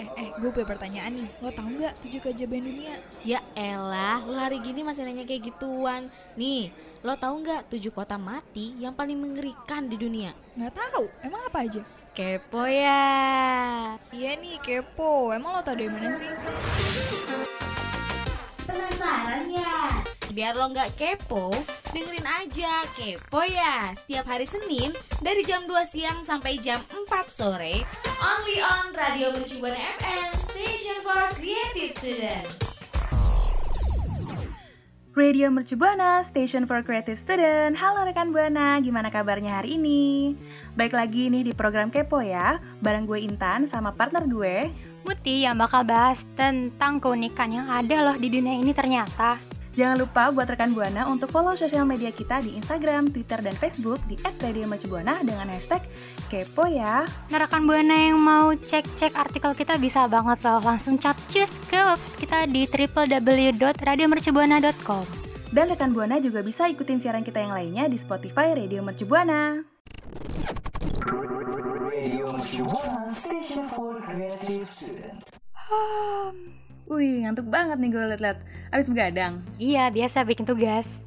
Eh, eh, gue punya pertanyaan nih. Lo tau nggak tujuh keajaiban dunia? Ya elah, lo hari gini masih nanya kayak gituan. Nih, lo tahu nggak tujuh kota mati yang paling mengerikan di dunia? Nggak tahu. Emang apa aja? Kepo ya. Iya nih, kepo. Emang lo tau dari mana sih? Penasaran ya? Biar lo nggak kepo, dengerin aja Kepo ya Setiap hari Senin dari jam 2 siang sampai jam 4 sore Only on Radio Mercubuana FM Station for Creative Student Radio Mercubuana, Station for Creative Student. Halo rekan Buana, gimana kabarnya hari ini? Baik lagi nih di program Kepo ya, bareng gue Intan sama partner gue, Muti yang bakal bahas tentang keunikan yang ada loh di dunia ini ternyata. Jangan lupa buat rekan Buana untuk follow sosial media kita di Instagram, Twitter, dan Facebook di @radiomercubuana dengan hashtag kepo ya. Nah rekan Buana yang mau cek-cek artikel kita bisa banget loh langsung capcus ke website kita di www.radiomercubuana.com. Dan rekan Buana juga bisa ikutin siaran kita yang lainnya di Spotify Radio Mercubuana. Radio Mercubuana, Station for Creative Student. Wih, ngantuk banget nih gue liat-liat. Abis begadang. Iya biasa bikin tugas.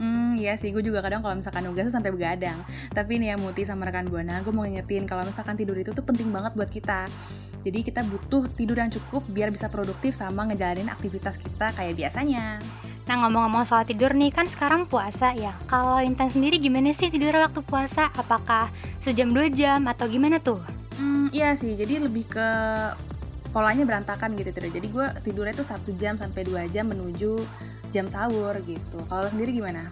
Hmm, iya sih, gue juga kadang kalau misalkan nugas tuh sampai begadang. Tapi nih ya Muti sama rekan Buana, gue mau ngingetin kalau misalkan tidur itu tuh penting banget buat kita. Jadi kita butuh tidur yang cukup biar bisa produktif sama ngejalanin aktivitas kita kayak biasanya. Nah ngomong-ngomong soal tidur nih kan sekarang puasa ya. Kalau Intan sendiri gimana sih tidur waktu puasa? Apakah sejam dua jam atau gimana tuh? Hmm, iya sih, jadi lebih ke polanya berantakan gitu tidur. Jadi gue tidurnya tuh satu jam sampai dua jam menuju jam sahur gitu. Kalau sendiri gimana?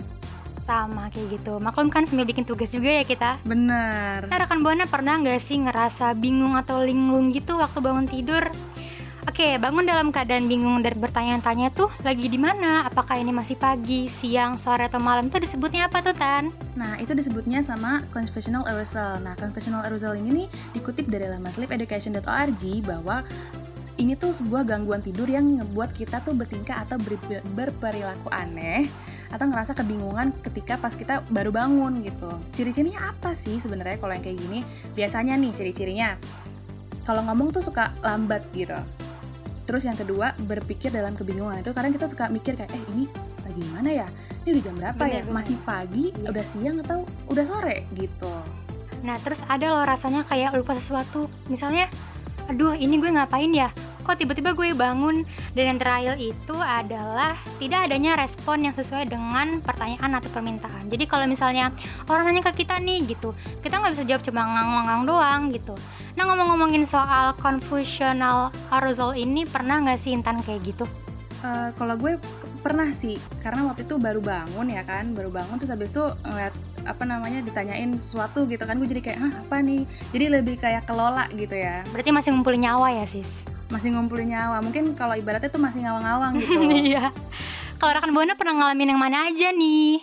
Sama kayak gitu. Maklum kan sambil bikin tugas juga ya kita. Bener. Nah rekan Buana pernah nggak sih ngerasa bingung atau linglung gitu waktu bangun tidur? Oke, bangun dalam keadaan bingung dan bertanya-tanya tuh lagi di mana? Apakah ini masih pagi, siang, sore atau malam? Itu disebutnya apa tuh Tan? Nah, itu disebutnya sama confessional arousal. Nah, confessional arousal ini nih dikutip dari laman sleepeducation.org bahwa ini tuh sebuah gangguan tidur yang ngebuat kita tuh bertingkah atau ber- berperilaku aneh atau ngerasa kebingungan ketika pas kita baru bangun gitu. Ciri-cirinya apa sih sebenarnya kalau yang kayak gini? Biasanya nih ciri-cirinya kalau ngomong tuh suka lambat gitu. Terus yang kedua, berpikir dalam kebingungan itu kadang kita suka mikir kayak eh ini lagi mana ya? Ini udah jam berapa ya? Bener-bener. Masih pagi, Iya. udah siang atau udah sore gitu. Nah, terus ada loh rasanya kayak lupa sesuatu. Misalnya, aduh ini gue ngapain ya? Kok tiba-tiba gue bangun? Dan yang terakhir itu adalah tidak adanya respon yang sesuai dengan pertanyaan atau permintaan. Jadi kalau misalnya orang nanya ke kita nih gitu, kita nggak bisa jawab cuma ngang-ngang doang gitu. Nah ngomong-ngomongin soal confusional arousal ini, pernah nggak sih Intan kayak gitu? Eh, kalau gue pernah sih, karena waktu itu baru bangun ya kan, baru bangun terus habis itu ngeliat apa namanya ditanyain sesuatu gitu kan, gue jadi kayak Hah, apa nih? Jadi lebih kayak kelola gitu ya, Berarti masih ngumpulin nyawa ya sis? masih ngumpulin nyawa. Mungkin kalau ibaratnya tuh masih ngawang-ngawang gitu. Iya. Kalau rekan Buana pernah ngalamin yang mana aja nih?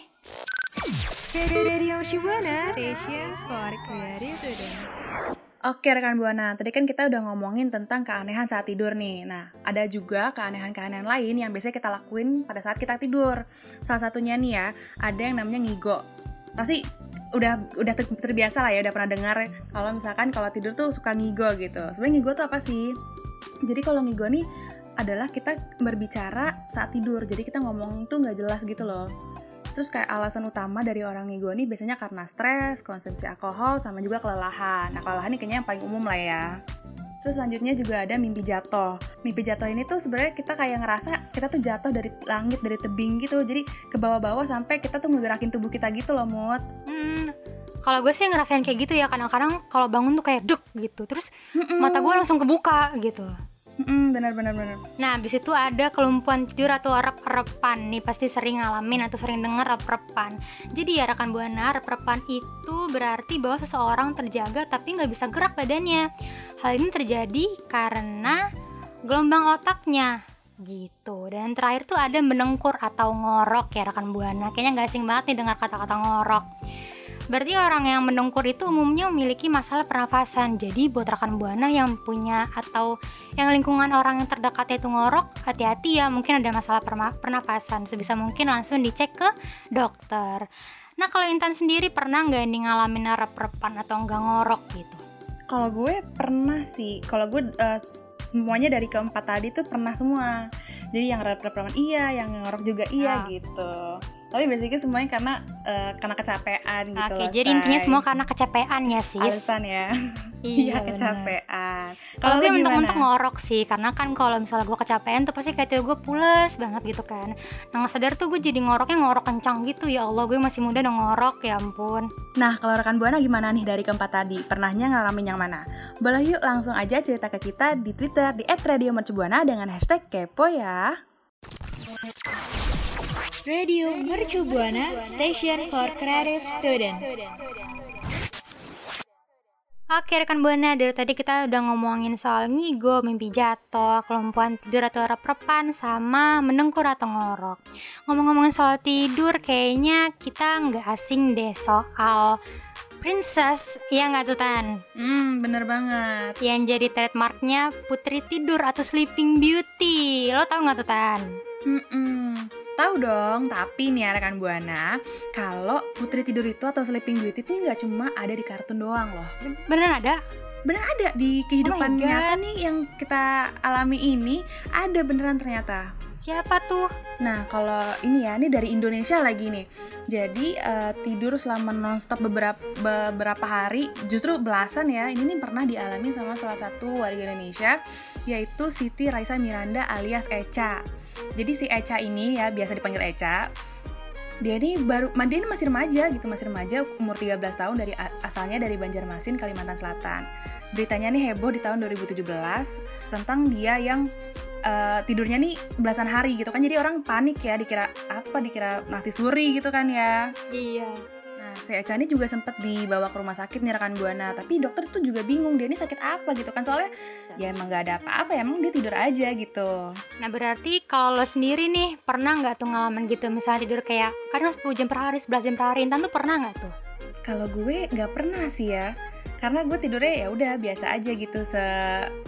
Oke rekan Buana, tadi kan kita udah ngomongin tentang keanehan saat tidur nih. Nah, ada juga keanehan-keanehan lain yang biasanya kita lakuin pada saat kita tidur. Salah satunya nih ya, ada yang namanya ngigo. Pasti udah udah ter- terbiasa lah ya, udah pernah dengar kalau misalkan kalau tidur tuh suka ngigo gitu. Sebenarnya ngigo tuh apa sih? Jadi kalau ngigo nih adalah kita berbicara saat tidur. Jadi kita ngomong tuh nggak jelas gitu loh. Terus kayak alasan utama dari orang ngigo ini biasanya karena stres, konsumsi alkohol, sama juga kelelahan. Nah, kelelahan ini kayaknya yang paling umum lah ya. Terus selanjutnya juga ada mimpi jatuh. Mimpi jatuh ini tuh sebenarnya kita kayak ngerasa kita tuh jatuh dari langit, dari tebing gitu. Jadi ke bawah-bawah sampai kita tuh ngegerakin tubuh kita gitu loh, Mut. Hmm, kalau gue sih ngerasain kayak gitu ya kadang-kadang kalau bangun tuh kayak duk gitu terus mata gue langsung kebuka gitu Mm-mm, bener bener bener. nah habis itu ada kelumpuhan tidur atau rep-repan nih pasti sering ngalamin atau sering denger rep-repan. Jadi ya rekan buana rep-repan itu berarti bahwa seseorang terjaga tapi nggak bisa gerak badannya. Hal ini terjadi karena gelombang otaknya gitu. Dan terakhir tuh ada menengkur atau ngorok ya rekan buana. Kayaknya nggak asing banget nih dengar kata-kata ngorok Berarti orang yang mendengkur itu umumnya memiliki masalah pernafasan. Jadi buat rekan buana yang punya atau yang lingkungan orang yang terdekatnya itu ngorok, hati-hati ya mungkin ada masalah pernafasan. Sebisa mungkin langsung dicek ke dokter. Nah kalau Intan sendiri pernah nggak nih ngalamin rep-repan atau nggak ngorok gitu? Kalau gue pernah sih, kalau gue eh, semuanya dari keempat tadi tuh pernah semua. Jadi yang rep-repan iya, yang ngorok juga iya Ah. gitu. Tapi basically semuanya karena eh, karena kecapean gitu. Oke, loh, jadi intinya Say. semua karena kecapean ya sis. alasan ya. Iya, Iya, kecapean. Kalau gue mentok-mentok ngorok sih, karena kan kalau misalnya gue kecapean tuh pasti kayak tiba gue pules banget gitu kan. Nah nggak sadar tuh gue jadi ngoroknya ngorok kencang gitu ya Allah gue masih muda udah ngorok ya ampun. Nah, kalau rekan Buana gimana nih dari keempat tadi? Pernahnya ngalamin yang mana? Boleh yuk langsung aja cerita ke kita di Twitter di @radiomercubuana dengan hashtag kepo ya. Radio Mercu Buana Station for Creative Student. Oke rekan buana dari tadi kita udah ngomongin soal ngigo, mimpi jatuh, kelumpuhan tidur atau rep-repan, sama mendengkur atau ngorok. Ngomong-ngomongin soal tidur, kayaknya kita nggak asing deh soal princess, ya nggak tuh Tan? Hmm, bener banget. Yang jadi trademarknya putri tidur atau sleeping beauty. Lo tau nggak tuh Tan? Hmm, tahu dong. Tapi nih ya rekan Buana, kalau Putri Tidur itu atau Sleeping Beauty itu nggak cuma ada di kartun doang loh. Beneran ada? Bener ada di kehidupan Oh nyata nih yang kita alami ini ada beneran ternyata. Siapa tuh? Nah, kalau ini ya, ini dari Indonesia lagi nih. Jadi eh, tidur selama nonstop beberapa beberapa hari, justru belasan ya. Ini nih pernah dialami sama salah satu warga Indonesia, yaitu Siti Raisa Miranda alias Eca. Jadi si Eca ini ya biasa dipanggil Eca. Dia ini baru, dia ini masih remaja gitu, masih remaja umur 13 tahun dari asalnya dari Banjarmasin, Kalimantan Selatan. Beritanya nih heboh di tahun 2017 tentang dia yang eh, tidurnya nih belasan hari gitu kan jadi orang panik ya dikira apa dikira mati suri gitu kan ya Iya. Nah si Eca ini juga sempat dibawa ke rumah sakit nih rekan buana. Tapi dokter tuh juga bingung dia ini sakit apa gitu kan? Soalnya ya emang gak ada apa-apa ya emang dia tidur aja gitu. Nah berarti kalau lo sendiri nih pernah nggak tuh ngalamin gitu? Misalnya tidur kayak kadang 10 jam per hari, 11 jam per hari, Intan tuh pernah nggak tuh? kalau gue nggak pernah sih ya. Karena gue tidurnya ya udah biasa aja gitu se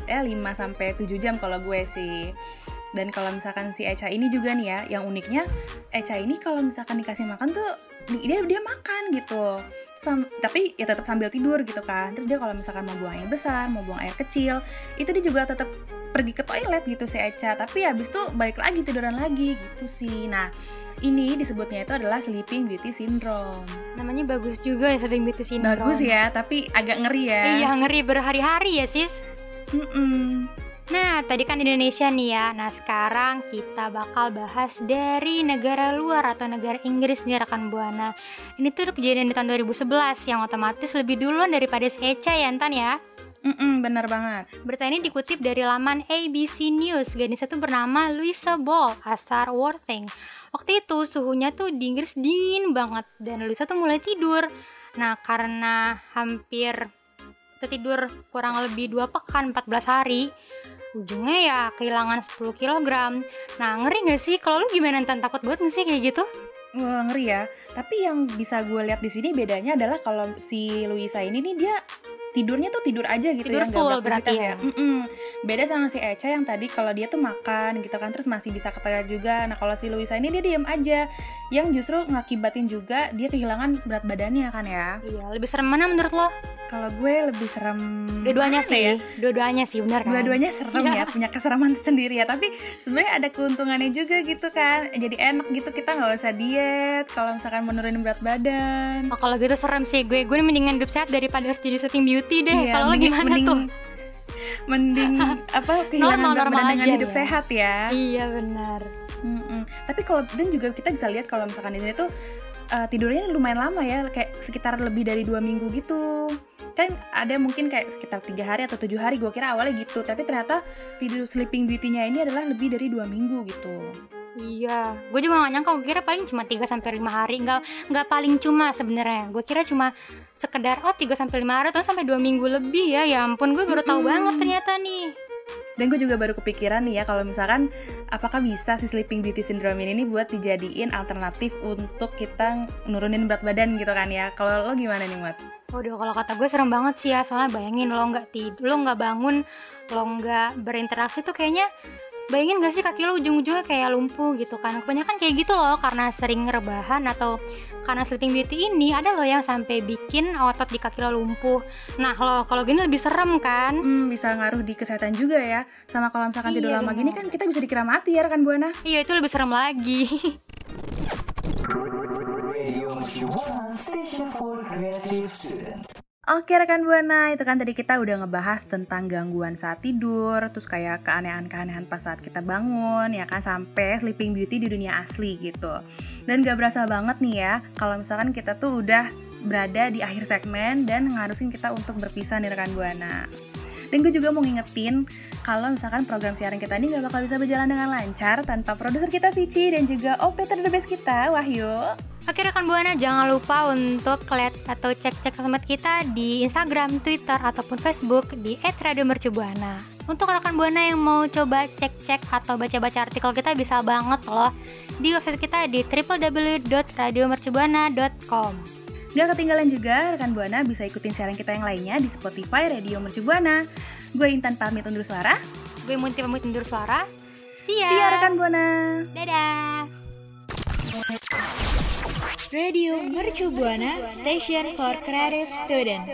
ya 5 sampai 7 jam kalau gue sih dan kalau misalkan si Eca ini juga nih ya yang uniknya Eca ini kalau misalkan dikasih makan tuh di- dia dia makan gitu Sam- tapi ya tetap sambil tidur gitu kan terus dia kalau misalkan mau buang air besar mau buang air kecil itu dia juga tetap pergi ke toilet gitu si Eca tapi habis tuh balik lagi tiduran lagi gitu sih nah ini disebutnya itu adalah sleeping beauty syndrome Namanya bagus juga ya Sleeping Beauty Syndrome. bagus ya tapi agak ngeri ya Iya ngeri berhari-hari ya sis. Mm-mm. Nah tadi kan Indonesia nih ya. Nah sekarang kita bakal bahas dari negara luar atau negara Inggris nih rekan buana. Ini tuh kejadian di tahun 2011 yang otomatis lebih duluan daripada si Eca ya Intan ya. Mm-mm, bener banget Berita ini dikutip dari laman ABC News. Gadis itu bernama Louisa Ball asal Worthing. Waktu itu suhunya tuh di Inggris dingin banget dan Louisa tuh mulai tidur. Nah karena hampir tertidur kurang lebih dua pekan 14 hari, ujungnya ya kehilangan 10 kg. Nah ngeri gak sih? Kalau lu gimana Tan? Takut banget gak sih kayak gitu? Ngeri ya tapi yang bisa gue lihat di sini bedanya adalah kalau si Luisa ini nih dia tidurnya tuh tidur aja gitu Tidur ya full berarti ya? Mm-mm. beda sama si Eca yang tadi kalau dia tuh makan gitu kan terus masih bisa ke toilet juga nah kalau si Luisa ini dia diam aja yang justru ngakibatin juga dia kehilangan berat badannya kan ya Iya, lebih serem mana menurut lo? kalau gue lebih serem Dua-duanya sih, ya? dua-duanya sih benar kan? dua-duanya serem Iya. ya punya keseraman sendiri ya tapi sebenarnya ada keuntungannya juga gitu kan jadi enak gitu kita nggak usah diet kalau misalkan menurunin berat badan Oh, kalau gitu serem sih gue. Gue mendingan hidup sehat daripada harus jadi sleeping beauty deh. Iya, kalau gimana mending- tuh? mending apa kehilangan Normal- normal dengan aja hidup ya. sehat ya Iya benar. Mm-mm. tapi kalau dan juga kita bisa lihat kalau misalkan di sini tuh eh, tidurnya lumayan lama ya kayak sekitar lebih dari dua minggu gitu kan ada mungkin kayak sekitar tiga hari atau tujuh hari gue kira awalnya gitu tapi ternyata tidur sleeping beauty-nya ini adalah lebih dari dua minggu gitu Iya, gue juga gak nyangka. Gue kira paling cuma 3 sampai lima hari. Nggak nggak paling cuma sebenarnya. Gue kira cuma sekedar oh 3 sampai lima hari atau sampai dua minggu lebih ya. Ya ampun, gue baru tahu banget ternyata nih. Dan gue juga baru kepikiran nih ya kalau misalkan apakah bisa si sleeping beauty syndrome ini buat dijadiin alternatif untuk kita nurunin berat badan gitu kan ya. Kalau lo gimana nih, Mat? Waduh, kalau kata gue serem banget sih ya, soalnya bayangin lo nggak tidur, lo nggak bangun, lo nggak berinteraksi tuh kayaknya, bayangin gak sih kaki lo ujung-ujungnya kayak lumpuh gitu kan. Kebanyakan kayak gitu loh, karena sering rebahan atau karena sleeping beauty ini ada loh yang sampai bikin otot di kaki lo lumpuh. Nah, lo kalau gini lebih serem kan? Hmm, bisa ngaruh di kesehatan juga ya. Sama kalau misalkan tidur Iya, lama benar. gini kan kita bisa dikira mati ya rekan Buana. Iya, itu lebih serem lagi. Oke rekan Buana, itu kan tadi kita udah ngebahas tentang gangguan saat tidur, terus kayak keanehan-keanehan pas saat kita bangun, ya kan sampai sleeping beauty di dunia asli gitu. Dan gak berasa banget nih ya, kalau misalkan kita tuh udah berada di akhir segmen dan ngarusin kita untuk berpisah nih rekan Buana. Dan gue juga mau ngingetin kalau misalkan program siaran kita ini gak bakal bisa berjalan dengan lancar tanpa produser kita Vici dan juga operator the best kita Wahyu. Oke rekan Buana, jangan lupa untuk lihat atau cek-cek sosmed kita di Instagram, Twitter, ataupun Facebook di @radiomercubuana. Untuk rekan Buana yang mau coba cek-cek atau baca-baca artikel kita bisa banget loh di website kita di www.radiomercubuana.com. Gak ketinggalan juga, rekan Buana bisa ikutin siaran kita yang lainnya di Spotify Radio Mercu Buana. Gue Intan pamit undur suara. Gue Munti pamit undur suara. See ya. See ya rekan Buana. Dadah. Radio Mercu Buana Station for Creative Student.